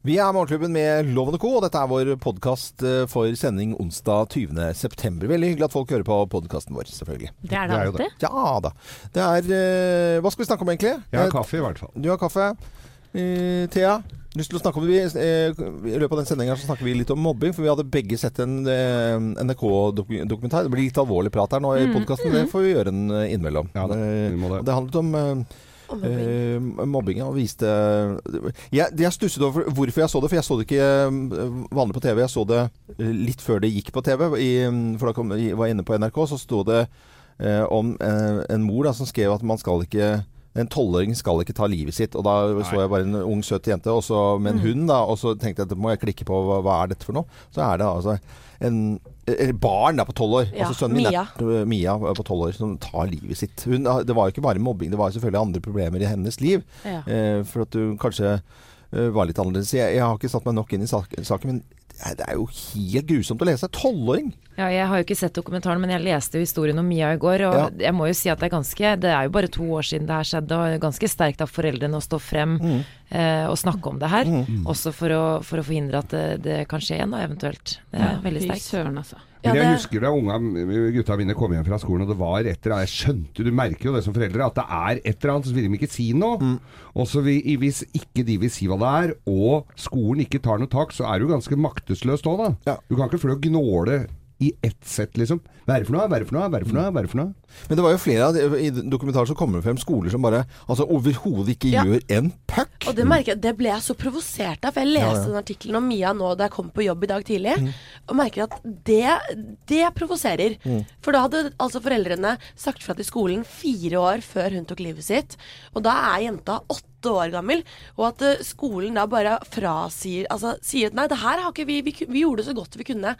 Vi er Morgenklubben med Loven Co, og dette er vår podkast for sending onsdag 20.9. Veldig hyggelig at folk hører på podkasten vår, selvfølgelig. Det er det Det er det. alltid. Ja da. Det er eh, Hva skal vi snakke om, egentlig? Jeg har kaffe, i hvert fall. Du har kaffe. Uh, Thea, lyst til å snakke om vi, eh, I løpet av den sendinga snakker vi litt om mobbing, for vi hadde begge sett en eh, NRK-dokumentar. Det blir litt alvorlig prat her nå i podkasten, det får vi gjøre en eh, innimellom. Ja Eh, det. og det handlet om eh, Eh, mobbinga og viste jeg, jeg stusset over hvorfor jeg så det, for jeg så det ikke eh, vanlig på TV. Jeg så det eh, litt før det gikk på TV. I, for da kom, jeg var inne på NRK, så sto det eh, om eh, en mor da, som skrev at man skal ikke en tolvåring skal ikke ta livet sitt. Og da så jeg bare en ung, søt jente også, med en hund, da, og så tenkte jeg at må jeg klikke på hva, hva er dette for noe. Så er det altså en barn da på tolv år. Ja, altså sønnen min, Mia. da, Mia på tolv år, som tar livet sitt. Hun, det var jo ikke bare mobbing, det var selvfølgelig andre problemer i hennes liv. Ja. Eh, for at du kanskje eh, var litt annerledes. Jeg, jeg har ikke satt meg nok inn i saken, men det er jo helt grusomt å lese. Tolvåring! Ja, jeg har jo ikke sett dokumentaren, men jeg leste jo historien om Mia i går. Og Ja. jeg må jo si at det er ganske Det er jo bare to år siden det her skjedde, og ganske sterkt av foreldrene å stå frem Mm. eh, og snakke om det her. Også for å, for å forhindre at det, det kan skje igjen, og eventuelt. Det er veldig sterkt. Fy søren, altså. Men jeg husker da unga, gutta mine kom hjem fra skolen, og det var et eller annet Jeg skjønte, du merker jo det som foreldre, at det er et eller annet, så vil de ikke si noe. Og så vi, hvis ikke de vil si hva det er, og skolen ikke tar noe tak, så er du ganske maktesløs da, da. Ja. Du kan ikke få og gnåle i ett sett, liksom. Hva er det for noe? Hva er det for noe? Hva er det for noe? Hva er det for noe? Men det var jo flere av de- i dokumentaren som kommer frem skoler som bare altså overhodet ikke Ja. gjør en puck. Og det merker jeg, det ble jeg så provosert av. For jeg leste Ja, ja. den artikkelen om Mia nå da jeg kom på jobb i dag tidlig, og merker at det, det provoserer. For da hadde altså foreldrene sagt fra til skolen fire år før hun tok livet sitt. Og da er jenta åtte år gammel, og at eh, skolen da bare frasier Altså sier at nei, det her har ikke vi Vi, vi gjorde det så godt vi kunne.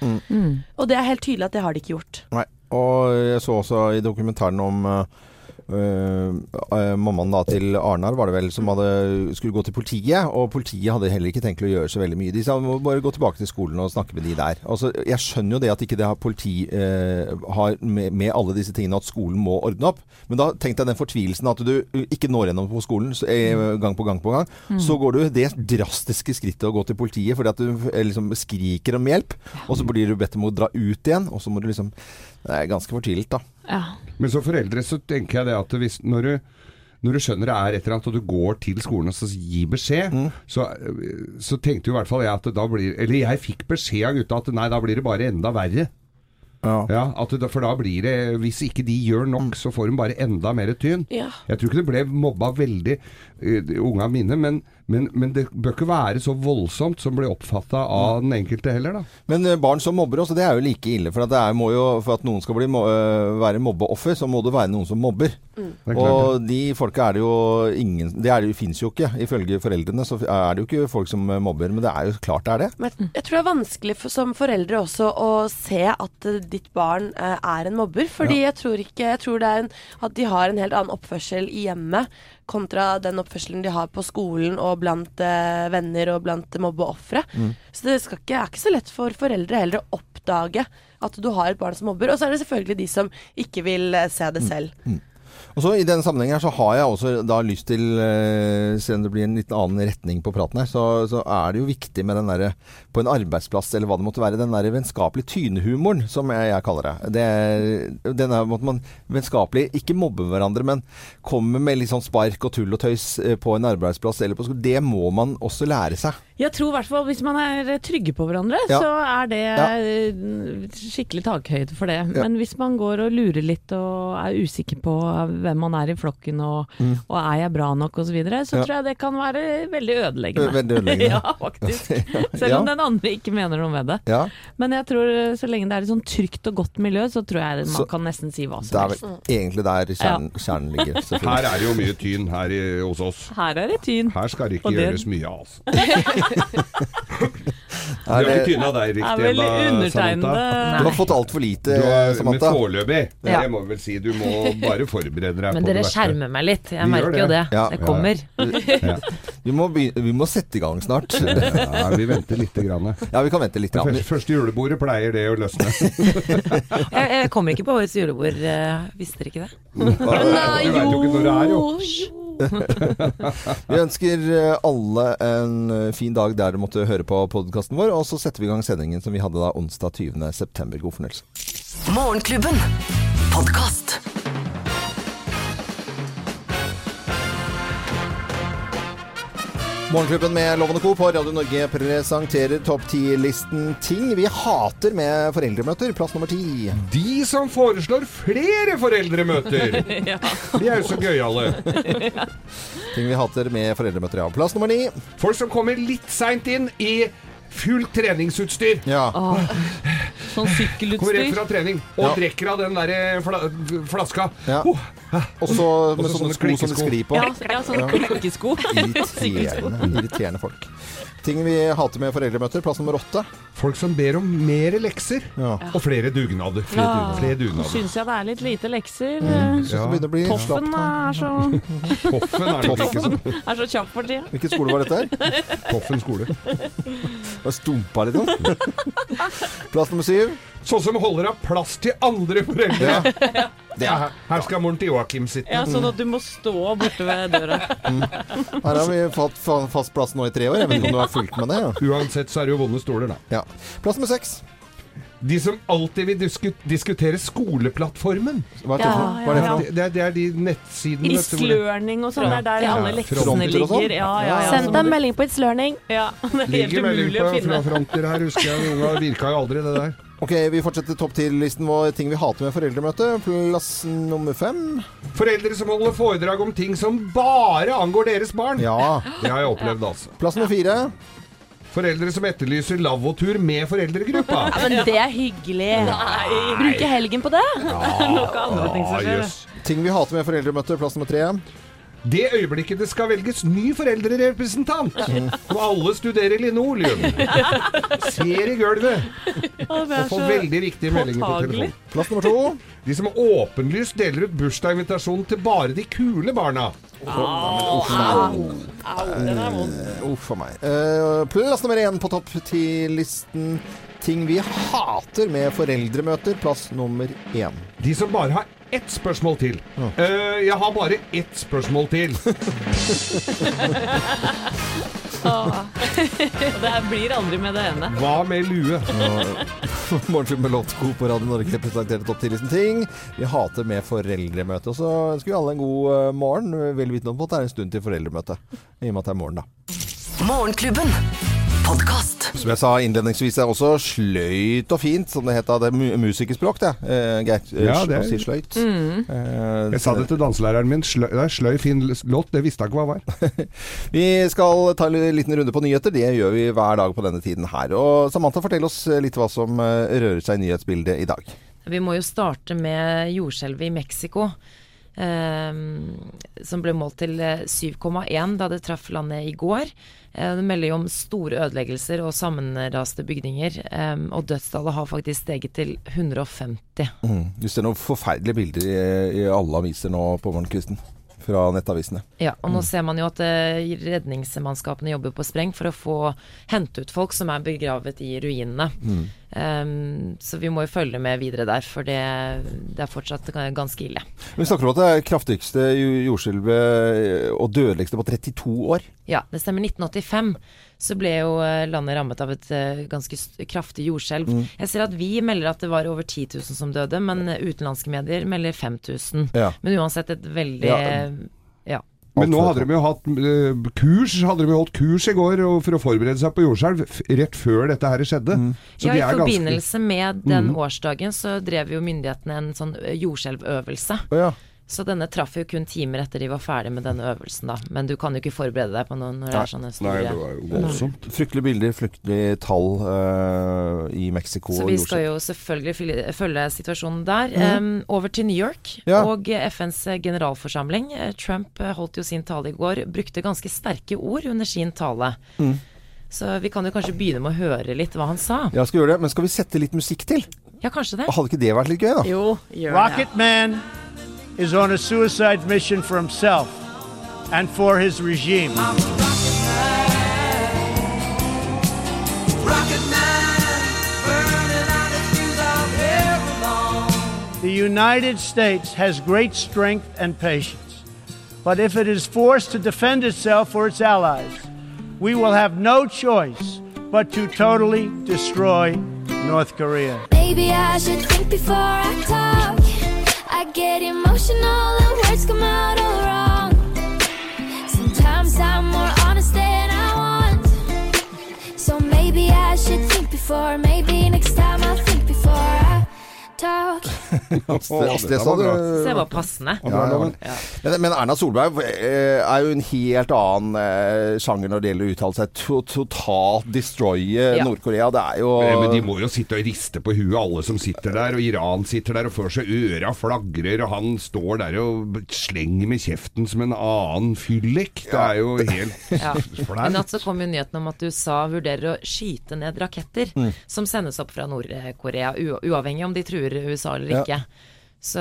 Og det er helt tydelig at det har de ikke gjort. Nei. Og jeg så også i dokumentaren om uh, uh, mammaen da til Arnar, var det vel, som hadde, skulle gå til politiet. Og politiet hadde heller ikke tenkt å gjøre så veldig mye. De sa må bare gå tilbake til skolen og snakke med de der. Altså, jeg skjønner jo det at ikke det har politi uh, har med, med alle disse tingene, at skolen må ordne opp. Men da tenkte jeg den fortvilelsen at du ikke når gjennom på skolen så, uh, gang på gang på gang. Så går du det drastiske skrittet å gå til politiet fordi at du liksom skriker om hjelp. Og så blir du bedt om å dra ut igjen, og så må du liksom Det er ganske fortvilt, da. Ja. Men som foreldre så tenker jeg det at hvis, når, du, når du skjønner det er et eller annet, og du går til skolen og så gir beskjed, så, så tenkte jo i hvert fall jeg at da blir Eller jeg fikk beskjed av gutta at nei, da blir det bare enda verre. Ja. Ja, at det, For da blir det Hvis ikke de gjør nok, så får de bare enda mer tyn. Ja. Jeg tror ikke det ble mobba veldig, uh, unga mine, men, men, men det bør ikke være så voldsomt som blir oppfatta av den enkelte heller, da. Men eh, barn som mobber også, det er jo like ille. For at, det er, må jo, for at noen skal bli, mo- øh, være mobbeoffer, så må det være noen som mobber. Er klart Og de folka er det jo ingen Det, det fins jo ikke. Ifølge foreldrene så er det jo ikke folk som eh, mobber. Men det er jo klart det er det. Men jeg- tror det er vanskelig for, som foreldre også å se at eh, ditt barn eh, er en mobber. Fordi jeg tror ikke Jeg tror det er en, at de har en helt annen oppførsel i hjemmet kontra den oppførselen de har på skolen og blant eh, venner og blant mobbeofre. Så det ikke, er ikke så lett for foreldre heller å oppdage at du har et barn som mobber. Og så er det selvfølgelig de som ikke vil eh, se det selv. Og så I denne sammenhengen her så har jeg også da lyst til, eh, om det blir en litt annen retning på praten her, så, så er det jo viktig med den derre på en arbeidsplass eller hva det måtte være, den der vennskapelige tynehumoren, som jeg, jeg kaller det. det den er måtte man vennskapelig ikke mobbe hverandre, men komme med litt sånn spark og tull og tøys eh, på en arbeidsplass eller på skole. Det må man også lære seg. Jeg tror i hvert fall hvis man er trygge på hverandre, Ja. så er det Ja. eh, skikkelig takhøyde for det. Men hvis man går og lurer litt og er usikker på hvem man er i flokken og, og er jeg bra nok osv., så, videre, så Mm. Ja. tror jeg det kan være veldig ødeleggende. Veldig ødeleggende. ja, faktisk. Selv om Ja. Den andre ikke mener noe med det. Ja, Men jeg tror eh, så lenge det er et sånn trygt og godt miljø, så tror jeg man Så- kan nesten si hva Det er helst. vel egentlig der kjernen, kjernen ligger. Her er det jo mye tyn her i, hos oss. Her er det tyn. Her skal det ikke Og det- gjøres mye, altså. Du har Er ikke tynna deg er riktig vel ennå, undertegnede Samantha. Du har fått altfor lite, Du har, men Samantha. foreløpig, Ja. det må vi vel si. Du må bare forberede deg Men på dere det verste. skjermer meg litt. Jeg Vi merker merker jo det. det. Ja. Det kommer. Ja. Vi må, begynne, vi må sette i gang snart. Ja, vi venter lite grann. Ja, vi kan vente litt. Grann. første, første julebordet pleier det å løsne. Jeg, jeg kommer ikke på årets julebord, eh, visste dere ikke det? Nei, Du vet jo ikke når det er, jo. Vi ønsker eh, alle en eh, fin dag der du måtte høre på podkasten vår, og så setter vi i gang sendingen som vi hadde da onsdag 20. september. God fornøyelse. Morgenklubben. Podkast. Morgenklubben med Lovende Co. på Radio Norge presenterer topp 10-listen ting vi hater med foreldremøter. Plass nummer ti. De som foreslår flere foreldremøter! De er jo så gøyale. Ting vi hater med foreldremøter, ja. Plass nummer ni. Folk som kommer litt seint inn i fullt treningsutstyr. Ja. Sånn Kommer rett fra trening og Ja. drikker av den der eh, fla flaska. Ja. Oh, Og så med sånne sånne sko som de sklir på. Ja, ja sånn klikkesko. Irriterende, irriterende folk. Ting vi hater med foreldremøter. Plass nummer åtte. folk som ber om mer lekser Ja. og flere dugnader. Flere Ja. dugnader. Flere dugnader. Syns jeg det er litt lite lekser. Mm. Ja. bli Toffen er så, Toffen er Toffen ikke så er så kjapp for tida. Hvilken skole var dette her? Toffen skole. Det stumpa litt sånn. Plass nummer syv. Sånn som holder av plass til andre foreldre. Ja. Ja, her. Her skal moren til Joakim sitte. Ja, Sånn at du må stå borte ved døra. Her har vi fått fast plass nå i tre år. Jeg vet ikke om du har fulgt med det? Ja. Uansett så er det jo vonde stoler, da. Ja. Plass nummer seks. De som alltid vil disku diskutere skoleplattformen. Hva er det ja, ja, er det er, det er de nettsidene Is-learning og sånn, det er der Ja. alle leksene sånn? ligger. Ja, ja, ja. Send deg en melding på It's Learning. Ja, det er helt ligger melding umulig på å finne. fra fronter her, husker jeg. Unga virka jo aldri, det der. Ok, Vi fortsetter topp 10-listen vår ting vi hater med foreldremøte. Plass nummer fem. Foreldre som holder foredrag om ting som bare angår deres barn. Ja. Det har jeg opplevd, altså. Plass nummer fire. Foreldre som etterlyser lavvotur med foreldregruppa. Ja, men det er hyggelig. Bruke helgen på det. Ja, Noe andre ting som skjer. Ting vi hater med foreldremøte. Plass nummer tre. Det øyeblikket det skal velges ny foreldrerepresentant, og alle studerer linoleum, ser i gulvet og får veldig riktige meldinger på telefon. Plass nummer to. De som åpenlyst deler ut bursdagsinvitasjon til bare de kule barna. Den er vond. Uff a meg. Eh, plass nummer én på topp 10-listen. Ting vi hater med foreldremøter. Plass nummer én. De som bare har ett spørsmål til. Eh, jeg har bare ett spørsmål til. oh. det her blir aldri med det ene. Hva med lue? Morgenklubben med Lotto på Radio Norge presenterer topp 10-listen ting vi hater med foreldremøte. Og så ønsker vi alle en god eh, morgen, vel vitende om at det er en stund til foreldremøte. I og med at det er morgen, da. Morgenklubben. Podkast. Som jeg sa innledningsvis, er også sløyt og fint, som det het da. Det er musikerspråk, det. Eh, Geir. eh, Ja, det er- si sløyt. Eh, Jeg sa det til danselæreren min. Sløy, det er sløy, fin låt. Det visste jeg ikke hva var. Vi skal ta en liten runde på nyheter. Det gjør vi hver dag på denne tiden her. Og Samantha, fortell oss litt hva som eh, rører seg i nyhetsbildet i dag. Vi må jo starte med jordskjelvet i Mexico. Eh, som ble målt til eh, 7,1 da det traff landet i går. Eh, det melder jo om store ødeleggelser og sammenraste bygninger. Eh, og dødstallet har faktisk steget til 150. Du ser noen forferdelige bilder i, i alle aviser nå på morgenkvisten. Fra nettavisene. Ja, og nå ser man jo at eh, redningsmannskapene jobber på spreng for å få hente ut folk som er begravet i ruinene. Um, så vi må jo følge med videre der, for det, det er fortsatt ganske ille. Vi snakker om at det er kraftigste jo- jordskjelvet og dødeligste på 32 år. Ja, det stemmer. 1985 så ble jo eh, landet rammet av et eh, ganske kraftig jordskjelv. Jeg ser at vi melder at det var over 10 000 som døde, men utenlandske medier melder 5000. Ja. Men uansett et veldig Ja. ja. Men nå hadde de jo hatt eh, kurs Hadde de jo holdt kurs i går for å forberede seg på jordskjelv rett før dette her skjedde. Så ja, de I forbindelse ganske- med den årsdagen så drev jo myndighetene en sånn jordskjelvøvelse. Ja. Så denne traff jo kun timer etter de var ferdig med denne øvelsen, da. Men du kan jo ikke forberede deg på noe når det er sånne Nei, det var jo voldsomt. Fryktelige bilder, fryktelige tall uh, i Mexico. Så vi skal jo selvfølgelig følge, situasjonen der. Em, over til New York Ja. og FNs generalforsamling. Eh, Trump eh, holdt jo sin tale i går. Brukte ganske sterke ord under sin tale. Så vi kan jo kanskje begynne med å høre litt hva han sa. Ja, skal gjøre det. Men skal vi sette litt musikk til? Ja, kanskje det. Hadde ikke det vært litt gøy, da? Jo, gjør det. Rocket Man is on a suicide mission for himself and for his regime. The United States has great strength and patience, but if it is forced to defend itself or its allies, we will have no choice but to totally destroy North Korea. Maybe I should think before I talk. Get emotional and words come out all wrong. Sometimes I'm more honest than I want. So maybe I should think before. Maybe next time I'll think before I talk. Det, var bra. du. Det var passende. Ja, ja. Men, men Erna Solberg eh, er jo en helt annen eh, sjanger når det gjelder å uttale seg. To, totalt destroye Ja. Nord-Korea. Det er jo Eh, Men de må jo sitte og riste på huet, alle som sitter der. Og Iran sitter der og får seg øra flagrer, og han står der og slenger med kjeften som en annen fyllik. Det er jo helt Ja. I natt så kom jo nyheten om at USA vurderer å skyte ned raketter Mm. som sendes opp fra Nord-Korea, uavhengig om de truer USA eller Ja. Ikke. Så,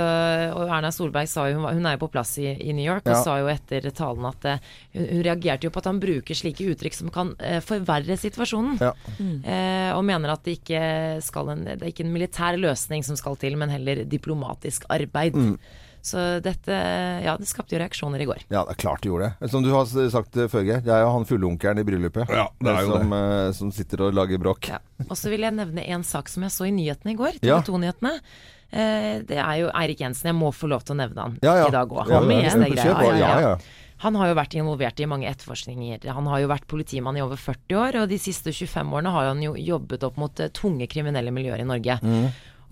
og Erna Solberg sa jo, hun, er jo på plass i, i New York, Ja. og sa jo etter talen at eh, hun, hun reagerte jo på at han bruker slike uttrykk som kan eh, forverre situasjonen. Ja. Eh, og mener at det ikke, skal en, det er ikke en militær løsning som skal til, men heller diplomatisk arbeid. Mm. Så dette Ja, det skapte jo reaksjoner i går. Ja, det er klart det gjorde det. Som du har sagt før, Geir. Det er jo han fullonkelen i bryllupet Ja, det er jo som, det. som sitter og lager bråk. Ja. Og så vil jeg nevne en sak som jeg så i nyhetene i går. TV 2-nyhetene. Eh, det er jo Eirik Jensen. Jeg må få lov til å nevne han Ja, ja. i dag òg. Ja, ja. Han har jo vært involvert i mange etterforskninger. Han har jo vært politimann i over 40 år, og de siste 25 årene har han jo jobbet opp mot eh, tunge kriminelle miljøer i Norge. Mm.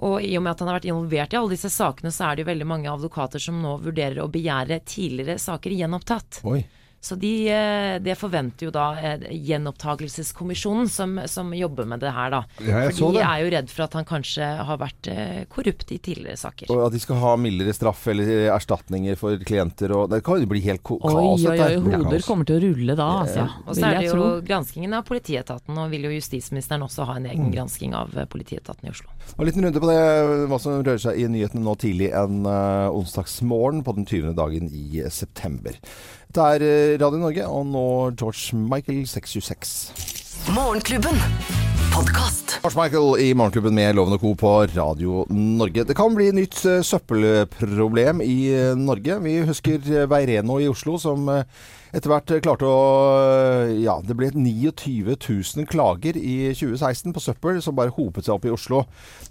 Og i og med at han har vært involvert i alle disse sakene, så er det jo veldig mange advokater som nå vurderer å begjære tidligere saker gjenopptatt. Oi. Så de, de det forventer jo da eh, Gjenopptakelseskommisjonen som, som jobber med det her, da. Ja, jeg For de det. er jo redd for at han kanskje har vært eh, korrupt i tidligere saker. Og at de skal ha mildere straff eller erstatninger for klienter og Det kan jo bli helt kaos. Oi, oi, oi, hoder kommer til å rulle da, altså. Og så er det jo granskingen av politietaten, og vil jo justisministeren også ha en Mm. egen gransking av eh, politietaten i Oslo. Og En liten runde på det, hva som rører seg i nyhetene nå tidlig en uh, onsdagsmorgen på den 20. dagen i eh, september. Det er eh, Radio Norge, og nå George Michael 626. Morgenklubben. Podkast. George Michael i Morgenklubben med Loven og Co. på Radio Norge. Det kan bli nytt eh, søppelproblem i eh, Norge. Vi husker Veireno i Oslo som etter hvert klarte å Ja, det ble 29 000 klager i 2016 på søppel som bare hopet seg opp i Oslo.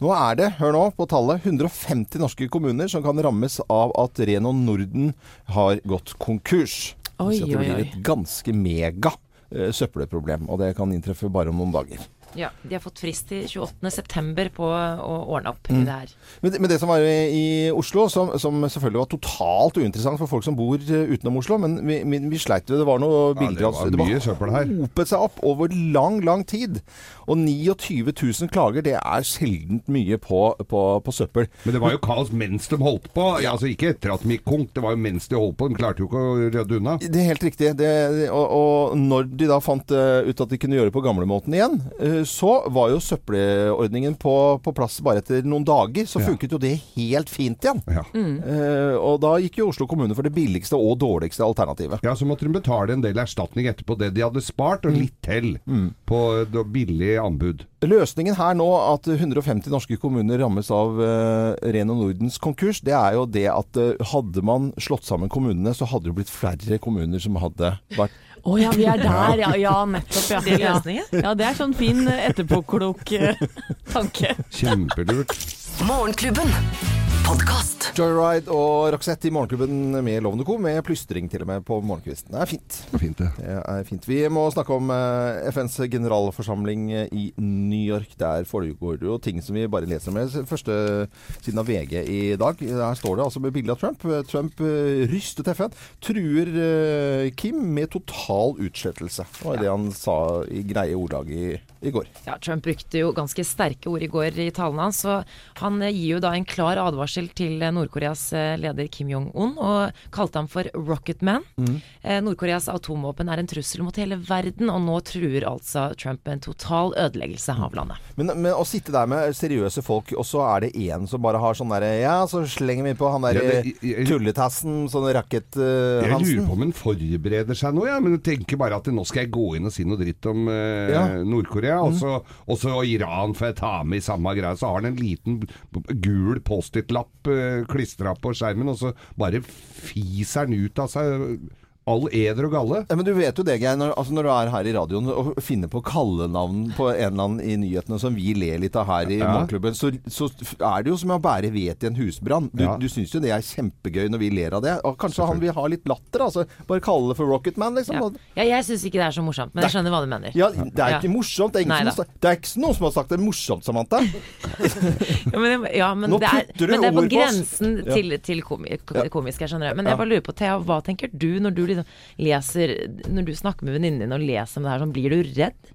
Nå er det, hør nå på tallet, 150 norske kommuner som kan rammes av at Reno Norden har gått konkurs. Oi, det blir et ganske mega eh, søppelproblem, og det kan inntreffe bare om noen dager. Ja, de har fått frist til 28.9. på å ordne opp Mm. i det her. Men, det- men det som var i, Oslo, som, som selvfølgelig var totalt uinteressant for folk som bor eh, utenom Oslo, men vi, vi, vi sleit jo. Det var noe Ja, bilder det av var mye søppel her. hopet seg opp over lang, lang tid. Og 29 000 klager, det er sjeldent mye på, på, på søppel. Men det var jo kaos mens de holdt på. Ja, altså Ikke etter at de gikk konk, det var jo mens de holdt på. De klarte jo ikke å rydde unna. Det er helt riktig. Det, og, og når de da fant eh, ut at de kunne gjøre det på gamlemåten igjen, eh, så var jo søppelordningen på, på plass bare etter noen dager. Så Ja. funket jo det helt fint igjen. Ja. Eh, og da gikk jo Oslo kommune for det billigste og dårligste alternativet. Ja, Så måtte de betale en del erstatning etterpå det de hadde spart, og litt til på da billig anbud. Løsningen her nå, at 150 norske kommuner rammes av eh, Reno Nordens konkurs, det er jo det at uh, hadde man slått sammen kommunene, så hadde det blitt flere kommuner som hadde vært Å ja, vi er der, ja. Ja, nettopp, ja. Det er ja. løsningen. Ja, det er sånn fin eh, etterpåklok eh, tanke. Kjempelurt. Morgenklubben. Podkast. Joyride og Roxette i Morgenklubben med Lovende Co. med plystring til og med på morgenkvisten. Det er fint. Fint, det. Det er fint. Vi må snakke om eh, FNs generalforsamling eh, i New York. Der foregår det jo ting som vi bare leser med. Første siden av VG i dag. Der står det altså med bilde av Trump. Trump eh, rystet FN. Truer Kim med total utslettelse. Det var det han sa i greie ordlag i, i går. Ja, Trump brukte jo ganske sterke ord i går i talen hans, så han eh, gir jo da en klar advarsel til eh, Nord-Koreas eh, leder Kim Jong-un, og kalte ham for Rocket Man. Mm. Nord-Koreas atomvåpen er en trussel mot hele verden, og nå truer altså Trump en total ødeleggelse av landet. Men, men å sitte der med seriøse folk, og så er det én som bare har sånn derre Ja, så slenger vi på han derre Ja, jeg- tulletassen, sånn Jeg lurer på om han forbereder seg nå, ja. Men hun tenker bare at nå skal jeg gå inn og si noe dritt om uh, Ja. Nord-Korea. Og så og så Iran får jeg ta med i samme greia. Så har han en liten gul Post-It-lapp lapp eh, klistra på skjermen, og så bare fiser den ut av seg all eder og galle. Ja, men du vet jo det, Geir. Når, altså når du er her i radioen og finner på kallenavn på en eller annen i nyhetene som vi ler litt av her i Ja. Morgenklubben, så, så er det jo som å bære ved i en husbrann. Du, Ja. du syns jo det er kjempegøy når vi ler av det. Og kanskje han vil ha litt latter, altså. Bare kalle det for Rocketman, liksom. Ja. Ja, jeg syns ikke det er så morsomt, men jeg skjønner hva du mener. Ja, det er ikke morsomt. Det er, ingen Nei som, det er ikke noen som har sagt det er morsomt, Samantha. Ja, men, det- ja, men, Nå det, er, men det er på grensen til, til komi komisk, jeg skjønner det. Men jeg bare lurer på, Thea, hva tenker du når du liksom leser Når du snakker med venninnen din og leser om det her, sånn, blir du redd?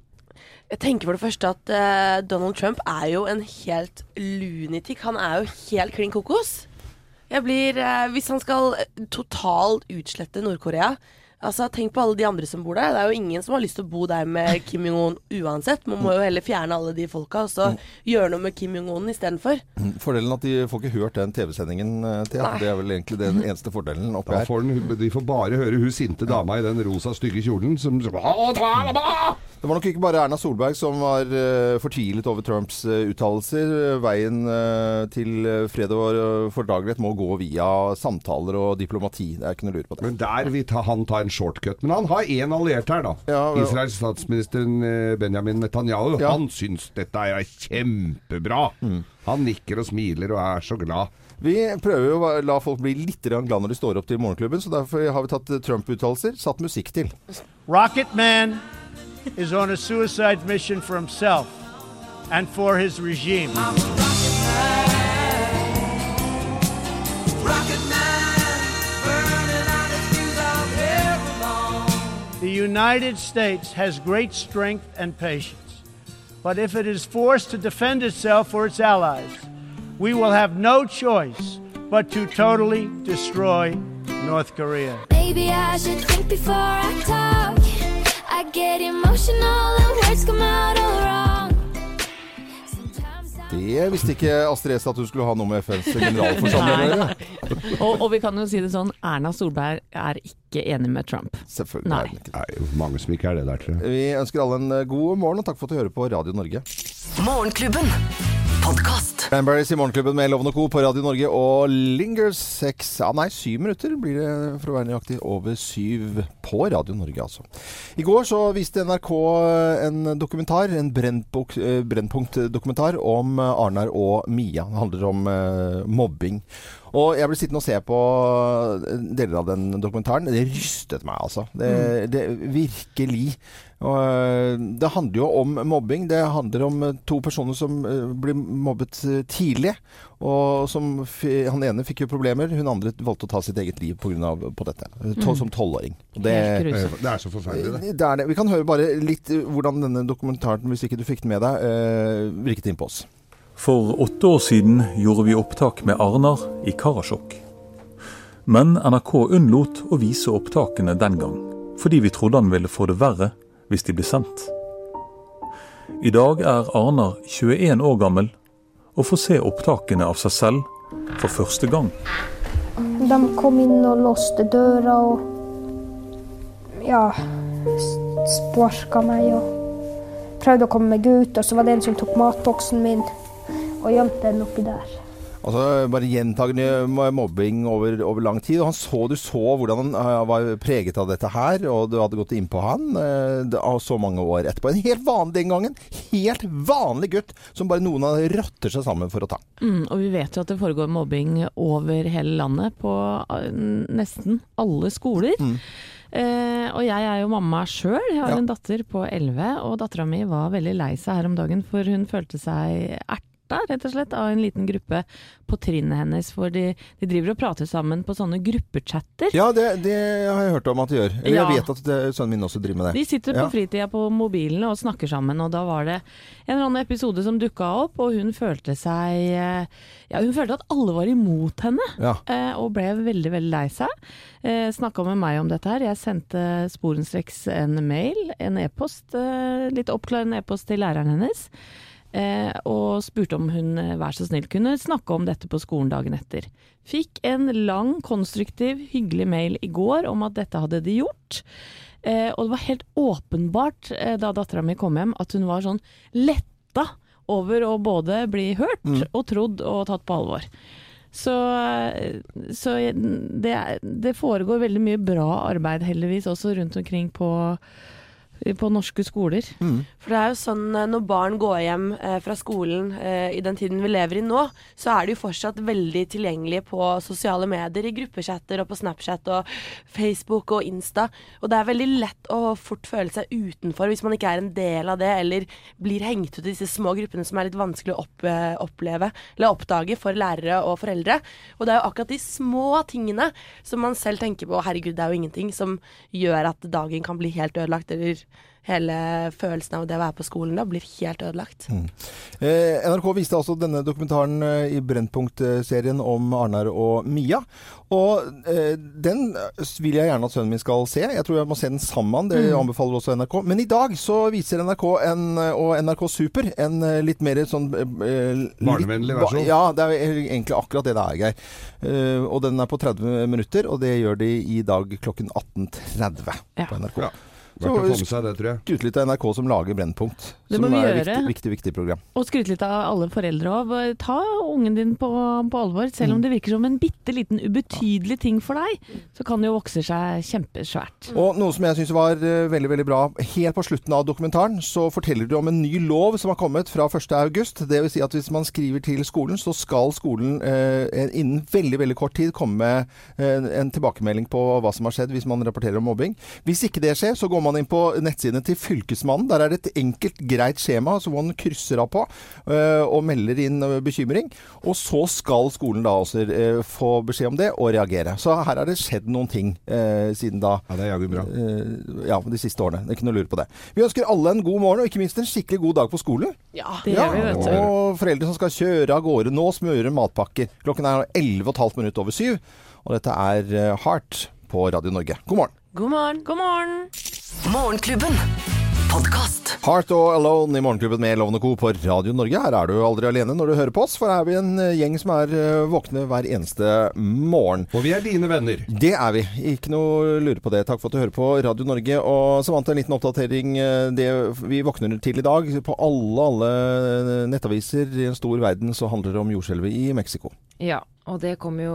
Jeg tenker for det første at uh, Donald Trump er jo en helt lunitikk Han er jo helt klin kokos. Jeg blir uh, Hvis han skal eh, totalt utslette Nord-Korea Altså, Tenk på alle de andre som bor der. Det er jo ingen som har lyst til å bo der med Kim Jong-un uansett. Man må jo heller fjerne alle de folka og så gjøre noe med Kim Jong-un istedenfor. Fordelen at de får ikke hørt den TV-sendingen, eh, Thea. Det er vel egentlig den eneste fordelen oppi her. får den, de får bare høre hun sinte dama i den rosa, stygge kjolen som Det var nok ikke bare Erna Solberg som var eh, fortvilet over Trumps uh, uttalelser. Veien eh, til eh, fred og fordragelighet må gå via samtaler og diplomati. Det er ikke noe lurt på det. Men der vil ta, han ta en shortcut. Men han har én alliert her, da. Ja, ja. Israels statsminister eh, Benjamin Netanyahu. Ja. Han syns dette er kjempebra. Han nikker og smiler og er så glad. Vi prøver jo å la folk bli litt glad når de står opp til morgenklubben, så derfor har vi tatt eh, Trump-uttalelser, satt musikk til. Rocket Man is on a suicide mission for himself and for his regime. The United States has great strength and patience. But if it is forced to defend itself or its allies, we will have no choice but to totally destroy North Korea. Maybe I should think before I talk. I get emotional and words come out all wrong. Det visste ikke Astrid S at du skulle ha noe med FNs generalforsamling å gjøre. Og, og vi kan jo si det sånn, Erna Solberg er ikke enig med Trump. Selvfølgelig. Nei. er den ikke det. Mange som ikke er det der, tror jeg. Vi ønsker alle en eh, god morgen, og takk for at du hører på Radio Norge. Morgenklubben. Podkast. Cranberries i Morgenklubben med Loven og Co. på Radio Norge og Lingers seks Ja, nei, syv minutter blir det for å være nøyaktig. Over syv på Radio Norge, altså. I går så viste NRK en dokumentar, en eh, Brennpunkt-dokumentar om Arnar og Mia. Det handler om eh, mobbing. Og jeg ble sittende og se på eh, deler av den dokumentaren. Det rystet meg, altså. Det, det virkelig. Og, eh, det handler jo om mobbing. Det handler om eh, to personer som eh, blir mobbet tidlig. Og som f Han ene fikk jo problemer, hun andre valgte å ta sitt eget liv på, grunn av, på dette. to- Som tolvåring. Det- Det er- så forferdelig, det. det er det. Vi kan høre bare litt hvordan denne dokumentaren, hvis ikke du fikk den med deg, eh, virket inn på oss. For åtte år siden gjorde vi opptak med Arnar i Karasjok. Men NRK unnlot å vise opptakene den gang, fordi vi trodde han ville få det verre hvis de blir sendt. I dag er Arnar 21 år gammel og får se opptakene av seg selv for første gang. De kom inn og låste døra og ja, sparka meg og prøvde å komme meg ut. Og så var det en som tok matboksen min og gjemte den oppi der. Altså bare gjentagende mobbing over, over lang tid. Og han så, du så hvordan han eh, var preget av dette her, og du hadde gått innpå han uh, så mange år etterpå. En helt vanlig den gangen. Helt vanlig gutt som bare noen av rotter seg sammen for å ta. Mm, og vi vet jo at det foregår mobbing over hele landet, på eh, nesten alle skoler. Eh, og jeg er jo mamma sjøl. Jeg har Ja. en datter på 11, og dattera mi var veldig lei seg her om dagen, for hun følte seg erta, rett og slett, av en liten gruppe på trinnet hennes. For de, de driver og prater sammen på sånne gruppechatter. Ja, det, det har jeg hørt om at de gjør. Eller Ja. jeg vet at det, sønnen min også driver med det. De sitter på Ja. fritida på mobilene og snakker sammen, og da var det en eller annen episode som dukka opp, og hun følte seg eh, Ja, hun følte at alle var imot henne, Ja. eh, og ble veldig, veldig lei seg. Eh, Snakka med meg om dette her. Jeg sendte sporenstreks en mail, en e-post, litt oppklarende e-post til læreren hennes. Eh, og spurte om hun eh, vær så snill kunne snakke om dette på skolen dagen etter. Fikk en lang, konstruktiv, hyggelig mail i går om at dette hadde de gjort. Eh, og det var helt åpenbart da dattera mi kom hjem at hun var sånn letta over å både bli hørt og trodd og tatt på alvor. Så, så det, det foregår veldig mye bra arbeid heldigvis også rundt omkring på, på norske skoler. For det er jo sånn eh, når barn går hjem eh, fra skolen eh, i den tiden vi lever i nå, så er de jo fortsatt veldig tilgjengelige på sosiale medier, i gruppechatter og på Snapchat og Facebook og Insta. Og det er veldig lett å fort føle seg utenfor hvis man ikke er en del av det, eller blir hengt ut i disse små gruppene som er litt vanskelig å opp, eh, oppleve eller oppdage for lærere og foreldre. Og det er jo akkurat de små tingene som man selv tenker på, herregud, det er jo ingenting, som gjør at dagen kan bli helt ødelagt, eller hele følelsen av det å være på skolen da blir helt ødelagt. Eh, NRK viste altså denne dokumentaren eh, i Brennpunkt-serien om Arnar og Mia. Og eh, den vil jeg gjerne at sønnen min skal se. Jeg tror jeg må se den sammen. Det Mm. anbefaler også NRK. Men i dag så viser NRK en, eh, og NRK Super en eh, litt mer sånn eh, Barnevennlig versjon. Ja, det er egentlig akkurat det det er, Geir. Eh, og den er på 30 minutter, og det gjør de i dag klokken 18.30 på NRK. Verdt seg det, tror jeg. Skryt litt av NRK som lager Brennpunkt. Det som må vi er gjøre. viktig, viktig, viktig program. Og skryte litt av alle foreldre òg. Ta ungen din på, på alvor. Selv Mm. om det virker som en bitte liten ubetydelig ting for deg, så kan det jo vokse seg kjempesvært. Og noe som jeg syns var eh, veldig veldig bra, helt på slutten av dokumentaren så forteller du om en ny lov som har kommet fra 1.8. Det vil si at hvis man skriver til skolen, så skal skolen eh, innen veldig veldig kort tid komme med eh, en tilbakemelding på hva som har skjedd hvis man rapporterer om mobbing. Hvis ikke det skjer, så går man inn på nettsidene til Fylkesmannen. Der er det et enkelt, greit skjema som man krysser av på eh, og melder inn eh, bekymring. Og så skal skolen da også eh, få beskjed om det og reagere. Så her har det skjedd noen ting siden da. Ja, det er jaggu bra. Ja, de siste årene. Det er ikke noe å lure på det. Vi ønsker alle en god morgen, og ikke minst en skikkelig god dag på skolen. Ja, det gjør vi, vet du. Og foreldre som skal kjøre av gårde nå, smøre matpakker. Klokken er 11,5 minutter over syv, og dette er Heart på Radio Norge. God morgen. God morgen. God morgen. Morgenklubben. Podcast. Heart og Alone i Morgenklubben med Lovende Co. på Radio Norge. Her er du aldri alene når du hører på oss, for her er vi en eh, gjeng som er eh, våkne hver eneste morgen. Og vi er dine venner. Det er vi. Ikke noe lure på det. Takk for at du hører på Radio Norge. Og så vant en liten oppdatering. eh, Det vi våkner til i dag. På alle, alle nettaviser i en stor verden så handler det om jordskjelvet i Mexico. Ja, og det kom jo,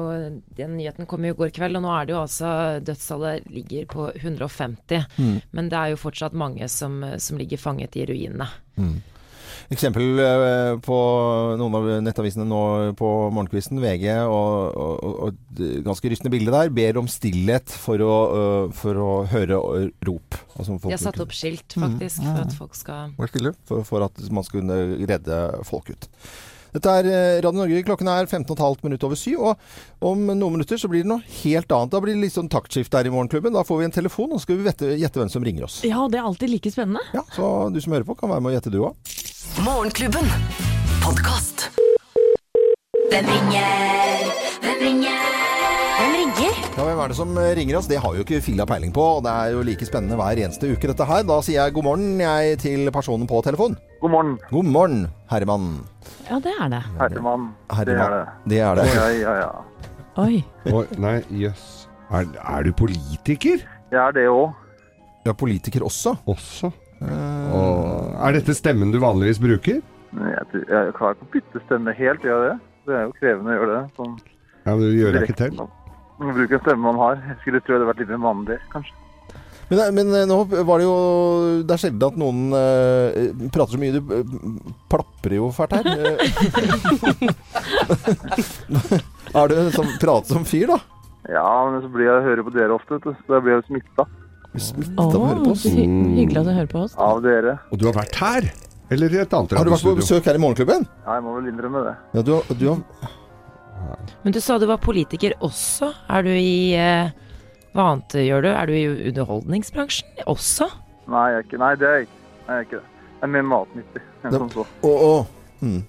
den nyheten kom jo i går kveld, og nå er det jo altså Dødstallet ligger på 150. Mm. Men det er jo fortsatt mange som, som ligger fanget i ruinene. Eksempel eh, på noen av nettavisene nå på morgenkvisten, VG, og, og, og, ganske rystende bilde der, ber om stillhet for å, øh, for å høre rop. Altså, folk De har satt opp skilt, Mm, faktisk, mm. for at folk skal Vær stille for, for at man skal kunne redde folk ut. Dette er eh, Radio Norge. Klokken er 15,5 minutter over syv. Og om noen minutter så blir det noe helt annet. Da blir det litt sånn taktskift her i Morgenklubben. Da får vi en telefon, og så skal vi vette, gjette hvem som ringer oss. Ja, det er alltid like spennende. Ja, Så du som hører på, kan være med og gjette du òg. Morgenklubben. Podkast. Hvem ringer? Hvem ringer? Hvem ringer? Ja, Hvem er det som eh, ringer oss? Det har jo ikke Filla peiling på. Og det er jo like spennende hver eneste uke, dette her. Da sier jeg god morgen jeg til personen på telefon. God morgen. God morgen, herremann. Ja, det er det. Herremann. Det er det. Det er det. Ja, ja, ja. Oi. Oi, nei, jøss. Er, er du politiker? Jeg er det òg. Er politiker også? Også? Og, er dette stemmen du vanligvis bruker? Jeg, jeg klarer ikke å bytte stemme helt, gjør jeg det? Det er jo krevende å gjøre det. Sånn, Ja, men du gjør det ikke til. Man bruker en stemme man har. Jeg skulle tro det hadde vært litt mer mannlig, kanskje. Men, men eh, nå var det jo Det er sjelden at noen uh, prater så mye. Du eh, plaprer jo fælt her. Eh, er du en som prater som fyr, da? Ja, men så blir jeg hører på dere ofte. Så da blir jeg jo smitta Smitta av å høre på oss. hy hyggelig at du hører på oss. av dere. Og du har vært her? Eller i et annet Har du vært på besøk her i Morgenklubben? Ja, jeg må vel innrømme det. Ja, du, har- du har Men du sa du var politiker også. Er du i eh, Hva annet gjør du? Er du i underholdningsbransjen også? Nei, jeg er ikke, nei det er jeg ikke. Nei, jeg er ikke det. Jeg er mer matnyttig enn som så. Å, å. Mm.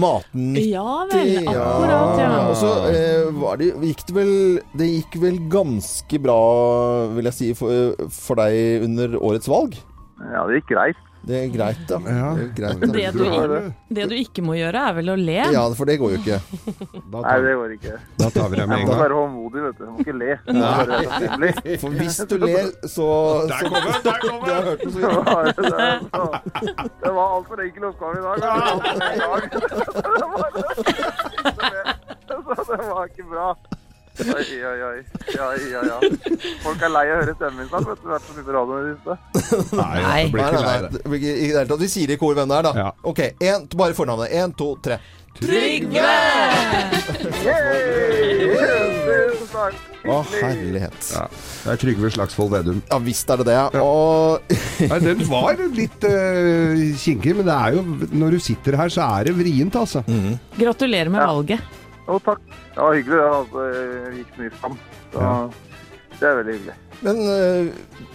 Matnyttig. Ja vel, akkurat, ja. Og så eh, var det, gikk det vel Det gikk vel ganske bra, vil jeg si, for, for deg under årets valg? Ja, det gikk greit. Det er greit, da. Ja. Det, er greit, Det du, det du ikke må gjøre, er vel å le. Ja, for det går jo ikke. Da Nei, det går ikke. da tar vi deg med Jeg en må gang. være håndmodig, vet du. Jeg må ikke le. Nei. må. For hvis du ler, så, Der kommer den, der kommer Det den! hørt den Det var, det, det var altfor enkel oppgave i dag. Det var. Det var, så det var ikke bra. Oi, oi, oi. Ja, ja, ja. Folk er lei av å høre stemmen min snart. Vet du, det vært så mye på radioen i det siste. Nei, blir Nei, ikke nei, nei. det. blir ikke- I det hele tatt. Vi sier i kor hvem det er, da. Ja. Ok, en, bare fornavnet. Én, to, tre. Trygve! Tusen takk. Å, herlighet. Ja, det er Trygve Slagsvold Vedum. Ja visst er det det. Og Nei, den var litt uh, kinkig, men det er jo Når du sitter her, så er det vrient, altså. Gratulerer med valget. Jo, takk. Det var hyggelig. Det altså, det gikk mye fram. Så Ja. det er veldig hyggelig. Men øh,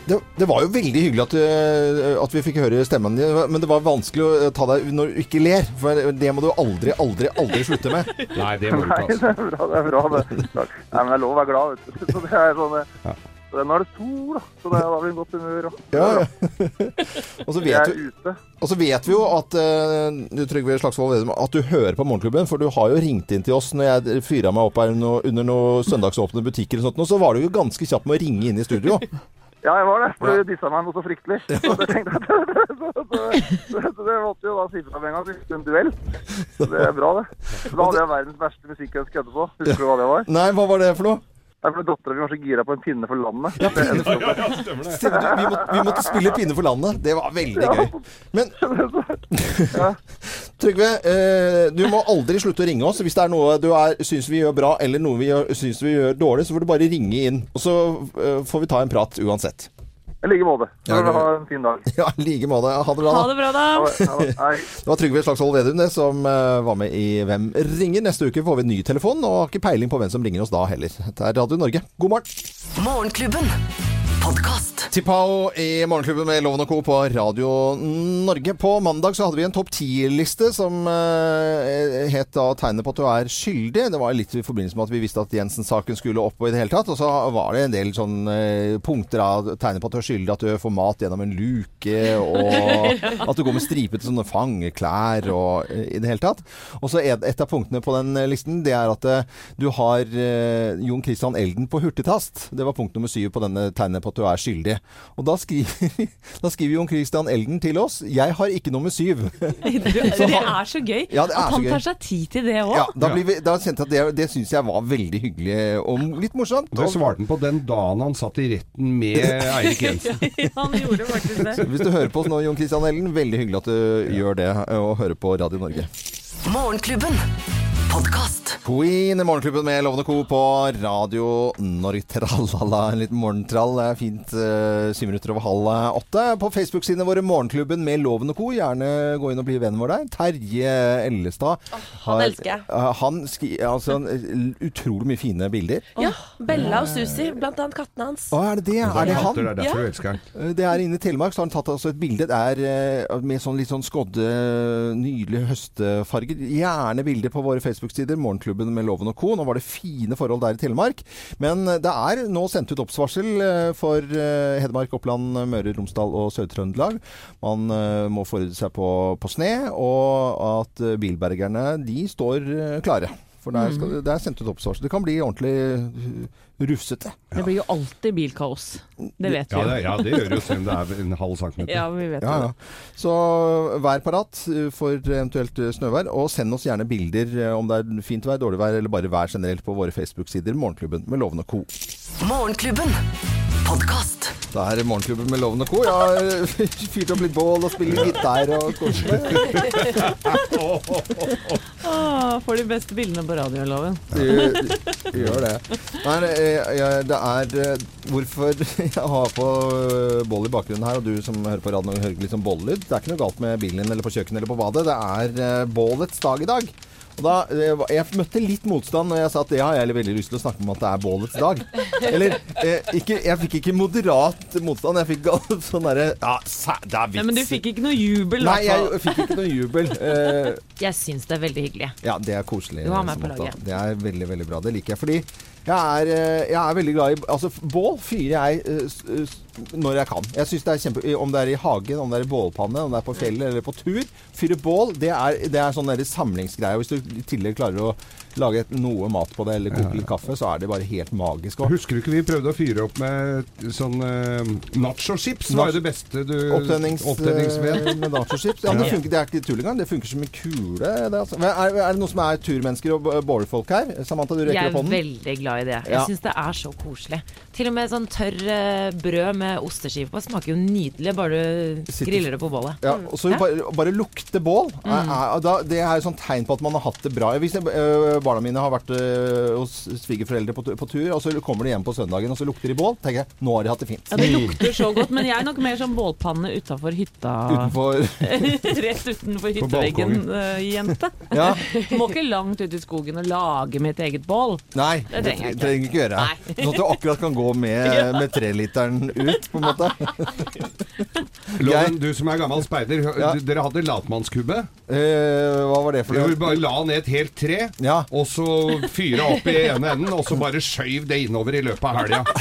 det, det var jo veldig hyggelig at, du, at vi fikk høre stemmen din, men det var vanskelig å ta deg når du ikke ler. For det må du aldri, aldri, aldri slutte med. Nei, det må du Nei, ikke, det altså. er bra, det er bra. Det. Takk. Nei, men det er lov å være glad, vet du. Så det er sånn, Ja. Så nå er det sol, da. Så er, da er vi i godt humør. Ja, ja. Og så vet er vi, og så vet vi jo at øh, du Trygve Slagsvold Vedum, at du hører på Morgenklubben, for du har jo ringt inn til oss når jeg fyra meg opp her no, under noen søndagsåpne butikker og sånt, og så var du jo ganske kjapp med å ringe inn i studio. Ja, jeg var det. For du dissa meg noe så fryktelig. Så det tenkte jeg så, så, så, så det måtte jo da si fra med en gang. det fikk en duell. Så det er bra, det. Så da hadde jeg verdens verste musikkønske etterpå. Husker du hva det var? Nei, hva var det for noe? Det er fordi dattera mi var så gira på en pinne for landet. Ja, Det endte ja, opp med- Stemmer det. Vi, måtte, vi måtte spille Pinne for landet. Det var veldig gøy. Men Trygve, eh, du må aldri slutte å ringe oss. Hvis det er noe du er, syns vi gjør bra, eller noe vi syns vi gjør dårlig, så får du bare ringe inn. Og så eh, får vi ta en prat uansett. I like måte. Ja, ha en fin dag. Ja, i like måte. Ha det bra, Ha da. det bra, da. Det. Ha var Trygve Slagsvold Vedum det som eh, var med i Hvem ringer. Neste uke får vi en ny telefon, og har ikke peiling på hvem som ringer oss da heller. Det er Radio Norge. God morgen. Morgenklubben. Podkast. Tipao i Morgenklubben med Loven og Co. på Radio Norge. På mandag så hadde vi en topp ti-liste som eh, het da 'Tegnet på at du er skyldig'. Det var litt i forbindelse med at vi visste at Jensen-saken skulle opp og i det hele tatt. Og så var det en del sånne eh, punkter av tegnet på at du er skyldig. At du får mat gjennom en luke, og at du går med stripete sånne fangeklær og eh, i det hele tatt. Og så et av punktene på den eh, listen, det er at eh, du har eh, Jon Christian Elden på hurtigtast. Det var punkt nummer syv på denne tegnet på at du er skyldig. Og da skriver, da skriver Jon Christian Elden til oss 'Jeg har ikke nummer syv'. Det er så gøy Ja, er at han gøy. tar seg tid til det òg. Ja, da, vi, da kjente jeg at det, det syns jeg var veldig hyggelig og litt morsomt. Det svarte han på den dagen han satt i retten med Eirik Jensen. han gjorde faktisk det. Hvis du hører på oss nå, Jon Christian Elden, veldig hyggelig at du gjør det og hører på Radio Norge. Morgenklubben. Podkast. Queen i Morgenklubben med Lovende Co. på Radio Norge. Tralala, en liten morgentrall. Det er fint. eh, Syv minutter over halv åtte. På Facebook-sidene våre Morgenklubben med Lovende Co. Gjerne gå inn og bli venn vår der. Terje Ellestad. han har- elsker jeg. eh, Han skri, altså, utrolig mye fine bilder. Ja, Bella og Susi, blant annet kattene hans. Å, er det det? Er det han? Det er Ja. Eh, Det er inne i Telemark, så har han tatt altså et bilde. Er eh, med sånn litt sånn skodde, nydelige høstfarger. Gjerne bilder på våre Facebook-sider. Morgenklubben med Loven og Co. Nå var det fine forhold der i Telemark. Men det er nå sendt ut oppsvarsel eh, for eh, Hedmark, Oppland, Møre, Romsdal og Sør-Trøndelag. Man eh, må forberede seg på, på sne, og at bilbergerne de står klare. For der skal, det er sendt ut oppsvarsel. Det kan bli ordentlig eh, Ja. Det blir jo alltid bilkaos. Det vet vi Ja, jo. det, ja, det gjør det jo selv om det er en halv centimeter. Ja, vi vet Ja, ja. Så vær parat uh, for eventuelt uh, snøvær, og send oss gjerne bilder uh, om det er fint vær, dårlig vær eller bare vær generelt på våre Facebook-sider. Morgenklubben med Lovende Co. Morgenklubben. Podkast. Det er Morgenklubben med Loven og Co. Jeg har uh, fyrt opp litt bål og spiller gitar og koser meg. Åh, får de beste bildene på radioloven. Du, Gjør det. Nei, det er uh, hvorfor jeg har på bål i bakgrunnen her, og du som hører på radioen hører litt sånn bållyd Det er ikke noe galt med bilen din eller på kjøkkenet eller på badet. Det er bålets dag i dag. Og da, eh, Jeg møtte litt motstand når jeg sa at det har jeg veldig lyst til å snakke om at det er bålets dag. Eller eh, ikke, Jeg fikk ikke moderat motstand. Jeg fikk sånn derre Ja, det er vits. Nei, men du fikk ikke noe jubel, Nei, hvert jeg fikk ikke noe jubel. Eh, Jeg syns det er veldig hyggelig. ja, det er koselig. Du har meg på laget. Det er veldig, veldig bra. Det liker jeg. Fordi Jeg er, eh, jeg er veldig glad i Altså, bål fyrer jeg eh, s- når jeg kan. Jeg synes det er kjempe Om det er i hagen, om det er i bålpanne, om det er på fjellet eller på tur. Fyre bål, det er, det er sånn samlingsgreie. Hvis du i tillegg klarer å lage noe mat på det, eller koke litt kaffe, så er det bare helt magisk. Også. Husker du ikke vi prøvde å fyre opp med sånn uh, nacho-chips? var jo det beste du Opptennings, opptenningsved. eh, med nachochips. Ja, det, funker, det er ikke tull engang. Det funker som en kule. Det, altså. Men er, er det noen som er turmennesker og bålfolk her? Samantha, du Jeg rekker er opp hånden. veldig glad i det. Jeg Ja. syns det er så koselig. Til og med sånn tørr eh, brød med osteskive på smaker jo nydelig bare du griller det på bålet. Ja, og så Ja. bare, bare lukte bål. Mm. Er, er, da, det er jo sånn tegn på at man har hatt det bra. Hvis jeg, øh, barna mine har vært øh, hos svigerforeldre på, tu- på tur, og så kommer de hjem på søndagen og så lukter de bål, tenker jeg nå har de hatt det fint. Ja, det lukter så godt, men jeg er nok mer som bålpanne utafor hytta. Utenfor Rett utenfor hytteveggen, balkongen. eh, jente. Ja. Må ikke langt ut i skogen og lage mitt eget bål. Nei, Det trenger jeg ikke. trenger ikke gjøre. Sånn at du akkurat kan gå med, med treliteren ut, på en måte. Loven, du som er gammel speider, hø- dere hadde latmannskubbe? Eh, hva var det for Ja, noe? vi bare la ned et helt tre, og så fyra opp i ene enden, og så bare skøyv det innover i løpet av helga.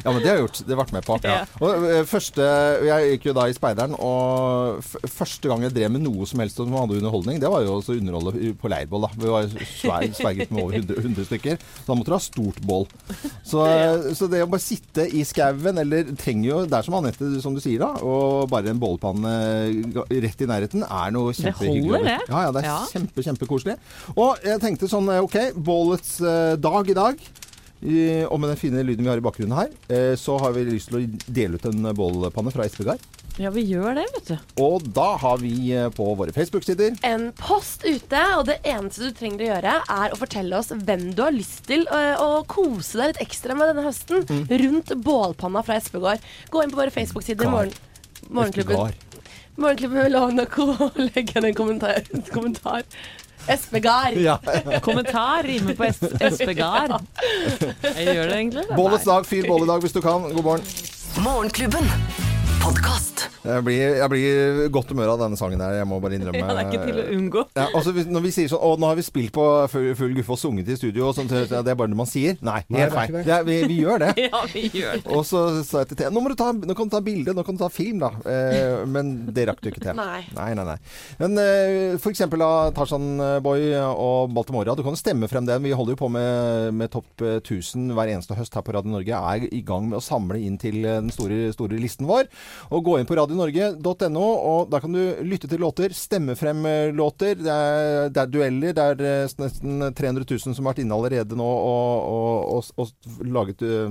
Ja, men det har jeg gjort. Det har vært med på. Ja. Og, øh, første, jeg gikk jo da i Speideren, og f første gang jeg drev med noe som helst som hadde underholdning, det var jo også underholde på leirbål. da. Vi var svær, sverget med over 100, 100 stykker. Så da måtte du ha stort bål. Så, så det å bare sitte i skauen, eller trenger jo Det er som Anette, som du sier, da, og bare en bålpanne rett i nærheten, er noe kjempehyggelig. Det holder, det. Ja, ja, det er Ja. kjempe, kjempekoselig. Og jeg tenkte sånn, eh, OK, bålets eh, dag i dag. I, og med den fine lyden vi har i bakgrunnen her, eh, så har vi lyst til å dele ut en bålpanne fra Espegard. Ja, vi gjør det, vet du. Og da har vi eh, på våre Facebook-sider En post ute, og det eneste du trenger å gjøre, er å fortelle oss hvem du har lyst til å, å kose deg litt ekstra med denne høsten Mm. rundt bålpanna fra Espegård. Gå inn på våre Facebook-sider. i Morgen, morgenklubben. Espegard. Morgenklubben vil ha noe å legge Legg igjen en kommentar. En kommentar. Espegard. Ja. Kommentar rimer på es espegard. Jeg gjør det egentlig. Bålets dag, fyr bål i dag hvis du kan. God morgen. Morgenklubben. Jeg blir, jeg blir godt humør av denne sangen her, jeg må bare innrømme. Ja, det er ikke til å unngå. Ja, altså, når vi sier sånn Å, nå har vi spilt på full, guffe og sunget i studio, og sånt, ja, det er bare det man sier. Nei, helt er feil. vi, vi gjør det. Ja, vi gjør det. Og så sa jeg til Thea nå, nå kan du ta bilde, nå kan du ta film, da. Eh, men det rakk du ikke til. Nei. Nei, nei, nei. Men eh, for eksempel av Tarzan Boy og Baltimora. Du kan jo stemme frem den. Vi holder jo på med, med Topp eh, 1000 hver eneste høst her på Radio Norge. Er i gang med å samle inn til eh, den store, store listen vår. Og gå inn på radionorge.no, og der kan du lytte til låter, stemme frem låter. Det er, det er dueller. Det er eh, nesten 300 000 som har vært inne allerede nå og, og, og, og laget eh,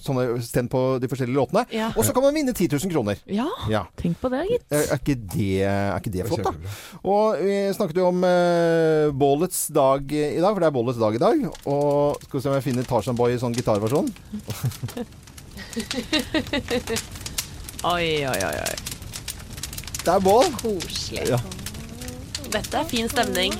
sånne stemt på de forskjellige låtene. Ja. Og så kan man vinne 10 000 kroner. Ja, Ja. tenk på det, gitt. Er er ikke det, er ikke det flott, da? Og vi snakket jo om uh, bålets dag i dag, for det er bålets dag i dag. Og skal vi se om jeg finner Tarzan Boy i sånn gitarversjon. Oi, oi, oi. oi. Det er bål. Koselig. Ja, Dette er fin stemning.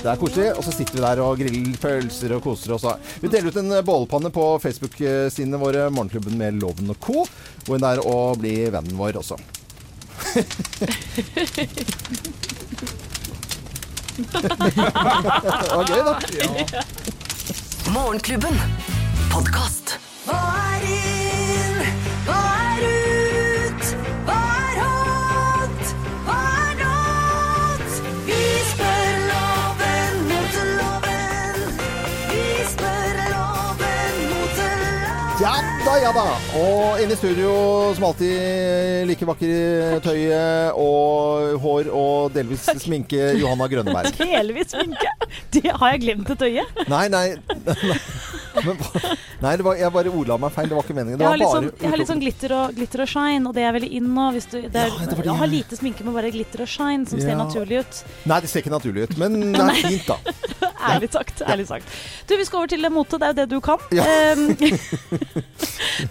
det er koselig. Og så sitter vi der og griller pølser og koser oss. Vi deler ut en bålpanne på Facebook-sidene våre, Morgenklubben med Loven og co. Gå inn der og bli vennen vår også. det var gøy, da. Morgenklubben. Podkast. Ja da. Og inne i studio, som alltid, like vakker i tøyet og hår og delvis sminke, Johanna Grønneberg. Delvis sminke. Det har jeg glemt et øye. Nei, nei. nei. Men, nei det var, jeg bare ordla meg feil. Det var ikke meningen. Det Jeg har sånn, jeg har litt sånn glitter, og, glitter og shine, og det er veldig in nå. Hvis du, det er, Ja, det det Jeg har lite sminke med bare glitter og shine, som ser naturlig ut. Nei, det ser ikke naturlig ut, men det er fint, da. Ærlig sagt. ærlig sagt. Du, Vi skal over til mote. Det er jo det du kan. Ja.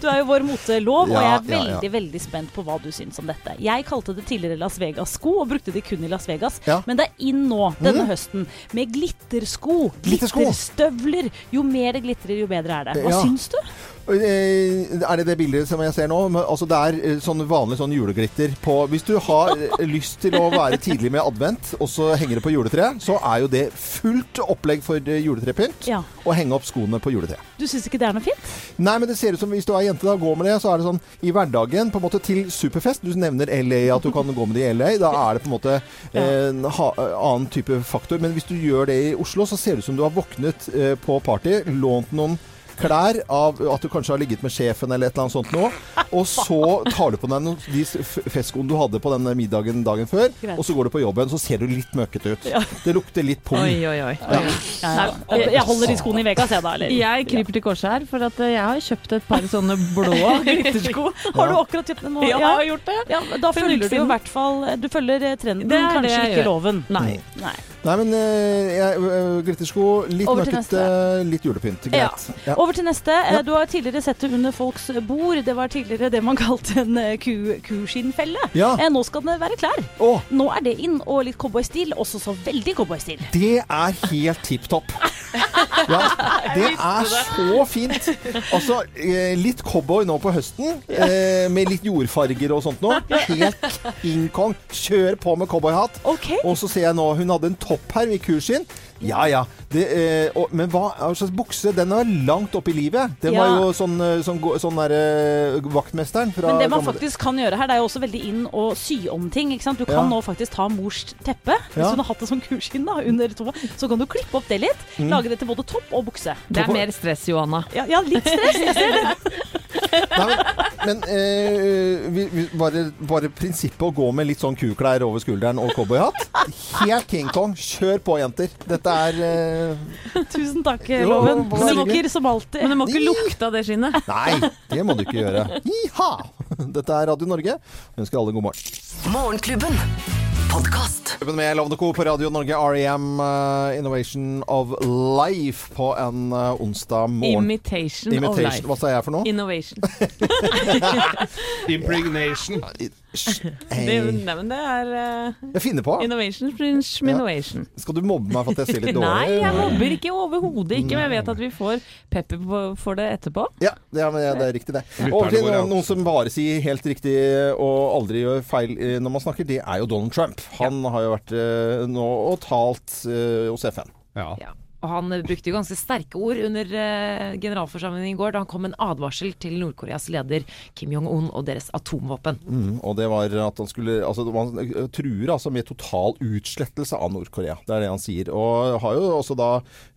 Du er jo vår motelov, og jeg er veldig ja. veldig spent på hva du syns om dette. Jeg kalte det tidligere Las Vegas-sko, og brukte de kun i Las Vegas. Ja. Men det er inn nå, denne mm. høsten, med. Glittersko. Glitterstøvler. Jo mer det glitrer, jo bedre er det. Hva Ja. syns du? Eh, Er det det bildet som jeg ser nå? Altså Det er eh, sånn vanlig sånn juleglitter på Hvis du har eh, lyst til å være tidlig med advent, og så henger det på juletreet, så er jo det fullt opplegg for juletrepynt. Ja. Og henge opp skoene på juletreet. Du syns ikke det er noe fint? Nei, men det ser ut som hvis du er jente da, går med det, så er det sånn i hverdagen på en måte til superfest. Du nevner LA, at du kan gå med det i LA. Da er det på en måte en annen type faktor. Men hvis du gjør det i Oslo, så ser det ut som du har våknet på party, lånt noen klær av at du kanskje har ligget med sjefen eller et eller annet sånt nå, og så tar du på deg de f- du hadde på den middagen dagen før, Greit. og så går du på jobben, så ser du litt møkkete ut. Ja. Det lukter litt pung. Oi, oi, oi. Ja, ja. Jeg, jeg holder de skoene i Vegas, jeg da. Eller? Jeg kryper til korset her, for at eh, jeg har kjøpt et par sånne blå glittersko. Har du akkurat kjøpt dem? nå? Ja, jeg har gjort det. Ja, da følger du jo i hvert fall Du følger eh, trenden, Det er kanskje det ikke gjør. loven. Nei. Nei. Nei, men uh, jeg, glittersko, litt møkkete, litt julepynt. Greit. Ja. Over til neste. Ja. Du har tidligere sett det under folks bord. Det var tidligere det man kalte en eh, ku, kuskinnfelle. Ja. Eh, Nå skal det være klær. Åh. Nå er det inn, og litt cowboystil. Også så veldig cowboystil. Det er helt tipp topp. Ja, det er så fint. Altså, eh, litt cowboy nå på høsten, eh, med litt jordfarger og sånt nå. Helt King Kong. Kjør på med cowboyhatt. Og så ser jeg nå Hun hadde en topp her i kursin. Ja ja. Det, eh, og, men hva slags bukse? Den var langt opp i livet. Den var jo sånn, sånn, sånn, sånn derre vaktmesteren fra Men det man faktisk kan gjøre her, det er jo også veldig inn å sy om ting. Ikke sant? Du kan Ja. nå faktisk ta mors teppe, hvis Ja. hun har hatt det som kurskinn da, under toa. Så kan du klippe opp det litt. Mm. Lage det til både topp og bukse. Det er mer stress, Johanna. Ja, ja litt stress. Jeg ser det. Men eh, vi, vi, bare, bare prinsippet å gå med litt sånn kuklær over skulderen og cowboyhatt. Helt King Kong. Kjør på, jenter. Dette er eh, Tusen takk, Jo, Loven. hyggelig. Som alltid. Men det må ikke lukte av det skinnet. Nei, det må du ikke gjøre. Iha! Dette er Radio Norge. Jeg ønsker alle god morgen. Morgenklubben. Podkast. Klubben med Lovende Co. på Radio Norge, REM uh, Innovation of Life på en uh, onsdag morgen. Imitation, of life. Hva sa jeg for noe? Innovation. Impregnation. Det, nei, men det er uh, Jeg finner på. Innovation Innovation. Skal du mobbe meg for at jeg sier litt dårlig? Nei, jeg mobber ikke overhodet ikke, men jeg vet at vi får pepper for det etterpå. Ja, det er, det er riktig, det. Over til noen, noen som bare sier helt riktig og aldri gjør feil eh, når man snakker, det er jo Donald Trump. Han har jo vært uh, nå og talt uh, hos FN. Ja. Og han brukte jo ganske sterke ord under eh, generalforsamlingen i går da han kom med en advarsel til Nord-Koreas leder Kim Jong-un og deres atomvåpen. Mm, og det var at han skulle Altså man truer altså med total utslettelse av Nord-Korea. Det er det han sier. Og har jo også da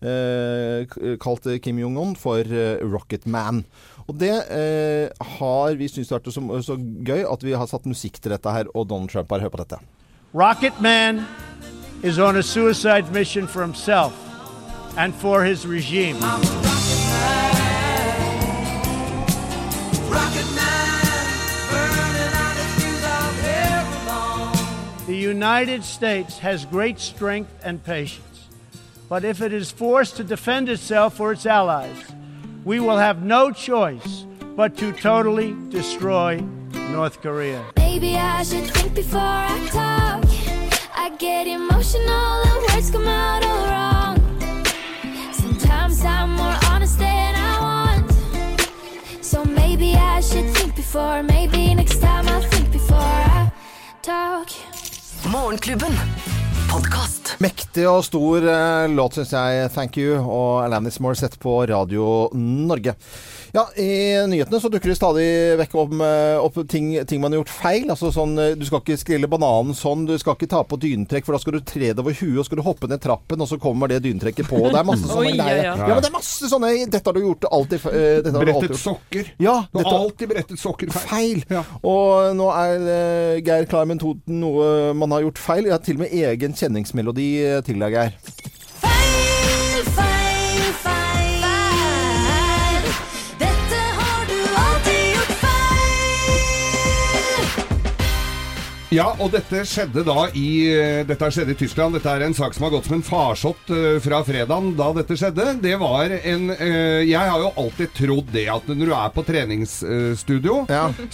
eh, kalt Kim Jong-un for eh, Rocket Man. Og det eh, har vi syntes vært så, så gøy at vi har satt musikk til dette her, og Donald Trump har hørt på dette. Rocket Man is on a suicide mission for himself and for his regime. The United States has great strength and patience. But if it is forced to defend itself or its allies, we will have no choice but to totally destroy North Korea. Maybe I should think before I talk. I get emotional and words come out all wrong. Before. Maybe next time I'll think before I talk. Morgenklubben. Podcast. Mektig og stor eh, låt, syns jeg. 'Thank You' og Alanis Morissette på Radio Norge. Ja, I nyhetene så dukker det stadig vekk eh, opp ting, ting man har gjort feil. Altså sånn, eh, Du skal ikke skrille bananen sånn, du skal ikke ta på dynetrekk, for da skal du tre deg over huet, og skal du hoppe ned trappen, og så kommer det dynetrekket på. Det er masse sånne Oi, greier. ja, ja. Ja, men det er masse sånne Dette har du gjort alltid feil. Brettet du alltid Brettet sokker. Ja, Du har alltid brettet sokker feil. Og nå er uh, Geir klar med to, noe man har gjort feil. Jeg har til og med egen kjenningsmelodi eh, til deg, Geir. Feil, feil, Ja, og dette skjedde da i eh, Dette skjedde i Tyskland. Dette er en sak som har gått som en farsott eh, fra fredagen da dette skjedde. Det var en eh, Jeg har jo alltid trodd det at når du er på treningsstudio,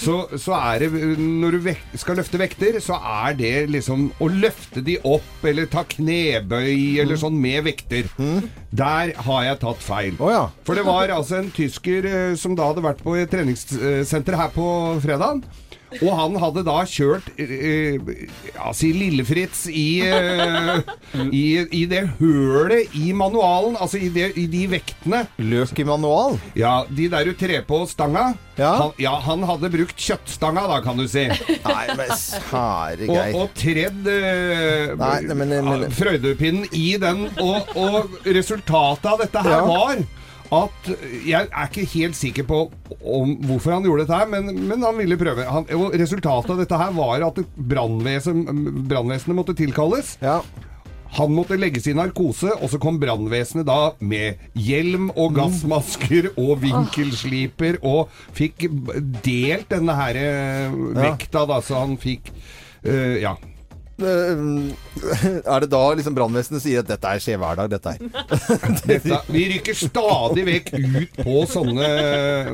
så, så er det Når du vek skal løfte vekter, så er det liksom å løfte de opp, eller ta knebøy, eller sånn med vekter. Der har jeg tatt feil. For det var altså en tysker som da hadde vært på et treningssenter her på fredagen. Og han hadde da kjørt uh, ja, si Lille-Fritz i, uh, i, i det hølet i manualen, altså i, det, i de vektene. Løk i manual? Ja, de der du trer på stanga. Ja. Han, ja, han hadde brukt kjøttstanga da, kan du si. Nei, men sære Og, og tredd uh, Nei, men, men- men- Frøydepinnen i den. Og, og resultatet av dette her Ja. var at Jeg er ikke helt sikker på om hvorfor han gjorde dette her, men, men han ville prøve. Han, resultatet av dette her var at brannvesen, brannvesenet måtte tilkalles. Ja. Han måtte legges i narkose, og så kom brannvesenet da med hjelm og gassmasker og vinkelsliper, og fikk delt denne her eh, vekta, da, så han fikk Uh, Ja. Eh, Er det da liksom brannvesenet sier at dette er skjer hver dag, dette her? Dette, vi rykker stadig vekk ut på sånne øh,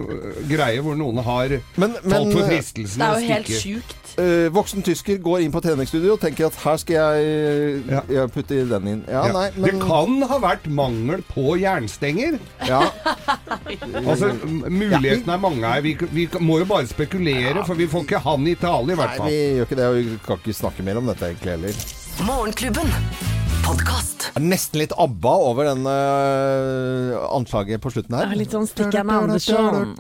greier hvor noen har Men, men falt for fristelsen Det er jo helt sjukt. Uh, voksen tysker går inn på treningsstudio og tenker at her skal jeg, Ja. jeg putte den inn. Ja, Ja. nei, Det kan ha vært mangel på jernstenger. ja. Altså, Mulighetene er mange her. Vi, vi må jo bare spekulere, for vi får ikke han i tale, i Nei, hvert vi gjør ikke det, og vi kan ikke snakke mer om dette egentlig heller. Morgenklubben. Podcast. Det er nesten litt ABBA over den uh, anslaget på slutten her. Ja, litt sånn Stikkeren Andersson.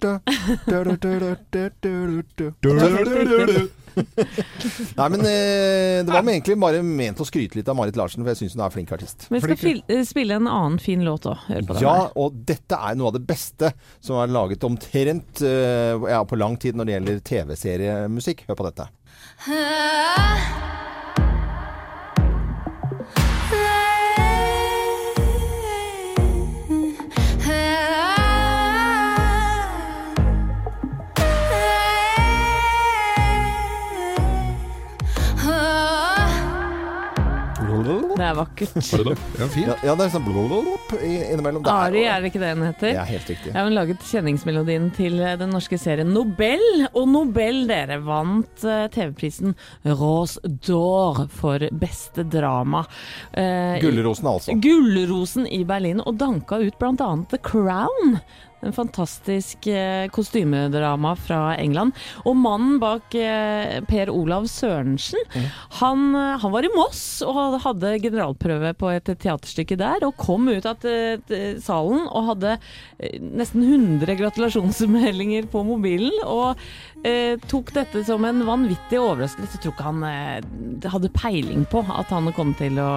Nei, men eh, det var egentlig bare ment å skryte litt av Marit Larsen, for jeg syns hun er flink artist. Vi skal fil spille en annen fin låt òg. Hør på den. Ja, her. og dette er noe av det beste som er laget omtrent eh, ja, på lang tid når det gjelder TV-seriemusikk. Hør på dette. Det er vakkert. Ja, fint. Ja, ja det er sånn i- innimellom. Det Ari, er det ikke det den heter? Ja, helt riktig. Ja, hun laget kjenningsmelodien til eh, den norske serien Nobel. Og Nobel, dere, vant eh, TV-prisen Rose d'Or for beste drama. Eh, Gullrosen, altså. Gullrosen i Berlin, og danka ut bl.a. The Crown. En fantastisk eh, kostymedrama fra England. Og mannen bak eh, Per Olav Sørensen, han, eh, han var i Moss og hadde generalprøve på et teaterstykke der. Og kom ut av salen og hadde nesten 100 gratulasjonsmeldinger på mobilen. Og eh, tok dette som en vanvittig overraskelse. Jeg tror ikke han eh, hadde peiling på at han kom til å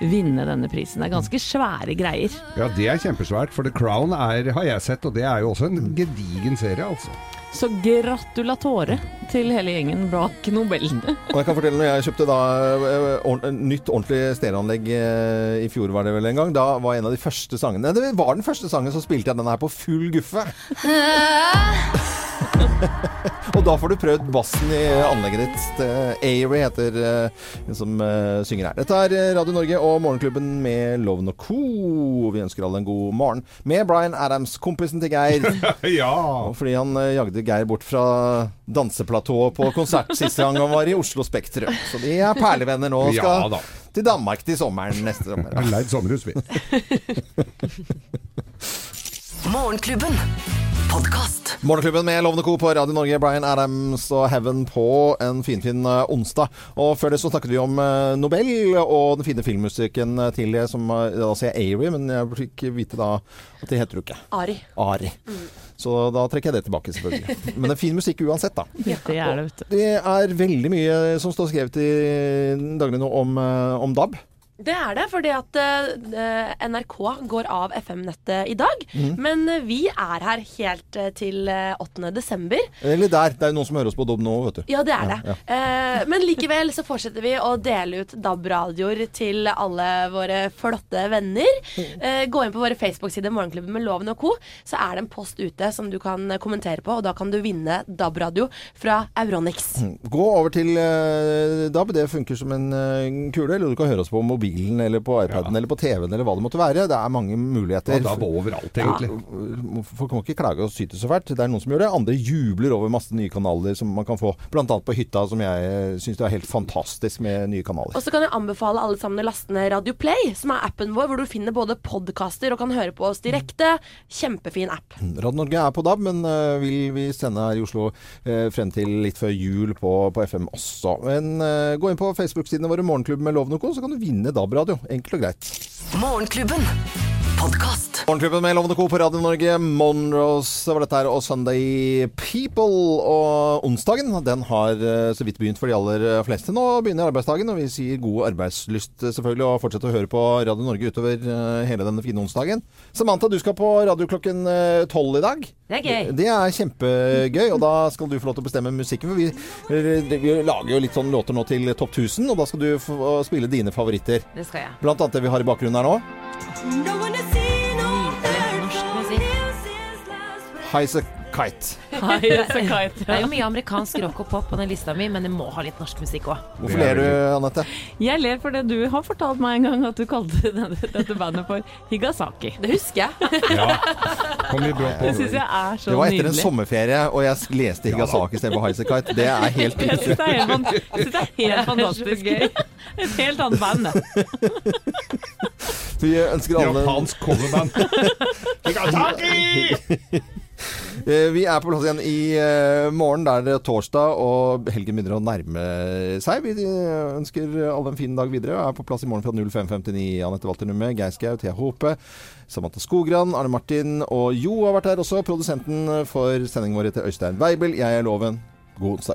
vinne denne prisen. Det er ganske svære greier. Ja, det er kjempesvært, for The Crown er, har jeg sett, og det er jo også en gedigen serie, altså. Så gratulatore til hele gjengen bak Nobelen. Og jeg kan fortelle når jeg kjøpte da ord, nytt ordentlig stereoanlegg eh, i fjor var det vel en gang, da var en av de første sangene Det var den første sangen så spilte jeg den her på full guffe. Og da får du prøvd bassen i anlegget ditt. Det- Avery heter eh, hun som eh, synger her. Dette er eh, Radio Norge og Morgenklubben med Loven og Co. Vi ønsker alle en god morgen. Med Bryan Adams, kompisen til Geir. ja! Fordi han eh, jagde Geir bort fra danseplatået på konsert siste gang han var i Oslo Spektrum. Så de er perlevenner nå og Ja skal da. til Danmark til sommeren neste sommer. Leid sommerhus, vi. Morgenklubben. Podkast. Morgenklubben med Lovende Co. på Radio Norge, Bryan Adams og Heaven på en finfin fin onsdag. Og før det så snakket vi om eh, Nobel og den fine filmmusikken eh, til det, som eh, da sier jeg Avery, men jeg fikk vite da at det heter du ikke. Ari. Ari. Så da trekker jeg det tilbake, selvfølgelig. Men det er fin musikk uansett, da. Det er det, vet du. Det er veldig mye som står skrevet i dagene nå om, eh, om DAB. Det er det, fordi at uh, NRK går av FM-nettet i dag. Mm. Men eh, vi er her helt til eh, 8. desember. Eller der. Det er jo noen som hører oss på DAB nå, vet du. Ja, det er det. Ja, Uh, men likevel så fortsetter vi å dele ut DAB-radioer til alle våre flotte venner. Uh, gå inn på våre Facebook-sider Morgenklubben med Loven og co., så er det en post ute som du kan kommentere på, og da kan du vinne DAB-radio fra Euronix. Gå over til DAB. Det funker som en kule. Eller du kan høre oss på mobilen mobilen eller på iPaden eller på TV-en eller hva det måtte være. Det er mange muligheter. Ja, da overalt, egentlig. Ja, folk må ikke klage og syte så fælt. Det er noen som gjør det. Andre jubler over masse nye kanaler som man kan få. Annet på hytta, som jeg syns er helt fantastisk med nye kanaler. Og så kan jeg anbefale alle sammen å laste ned Radio Play, som er appen vår, hvor du finner både podkaster og kan høre på oss direkte. Kjempefin app. Radio Norge er på DAB, men uh, vil vi sende her i Oslo uh, frem til litt før jul på, på FM også. Men uh, gå inn på Facebook-sidene våre, Morgenklubben med Lov og så kan du vinne DAB-radio. Enkelt og greit. Morgenklubben. Podkast. Morgenklubben med Lovende Co. på Radio Norge. Monroes var dette her, og Sunday People. Og onsdagen den har eh, så vidt begynt for de aller fleste. Nå begynner arbeidsdagen, og vi sier god arbeidslyst eh, selvfølgelig. Og fortsette å høre på Radio Norge utover eh, hele denne fine onsdagen. Samantha, du skal på radio klokken tolv i dag. Det er gøy. Det er kjempegøy, og da skal du få lov til å bestemme musikken. For vi, vi lager jo litt sånn låter nå til Topp 1000, og da skal du få spille dine favoritter. Det skal jeg. Blant annet det vi har i bakgrunnen her nå. Highas a Kite. Det er jo mye amerikansk rock og pop på den lista mi, men det må ha litt norsk musikk òg. Hvorfor ler du, Anette? Jeg ler fordi du har fortalt meg en gang at du kalte denne, dette bandet for Higasaki. Det husker jeg. Ja. Kom i brått på. Det syns jeg er så Det var etter en sommerferie, og jeg leste Higasaki istedenfor Highasakite. Det er helt Jeg syns det er det er helt fantastisk. gøy. Et helt annet band. det. Vi ønsker alle Japansk coverband. Higasaki! Eh, Vi er på plass igjen i eh, morgen. Det er torsdag, og helgen begynner å nærme seg. Vi eh, ønsker alle en fin dag videre. og Er på plass i morgen fra 05.59. Anette Walter Numme, Geir Skau, Thea Hope, Samantha Skogran, Arne Martin og Jo har vært her også. Produsenten for sendingen vår heter Øystein Weibel. Jeg er Loven. God onsdag.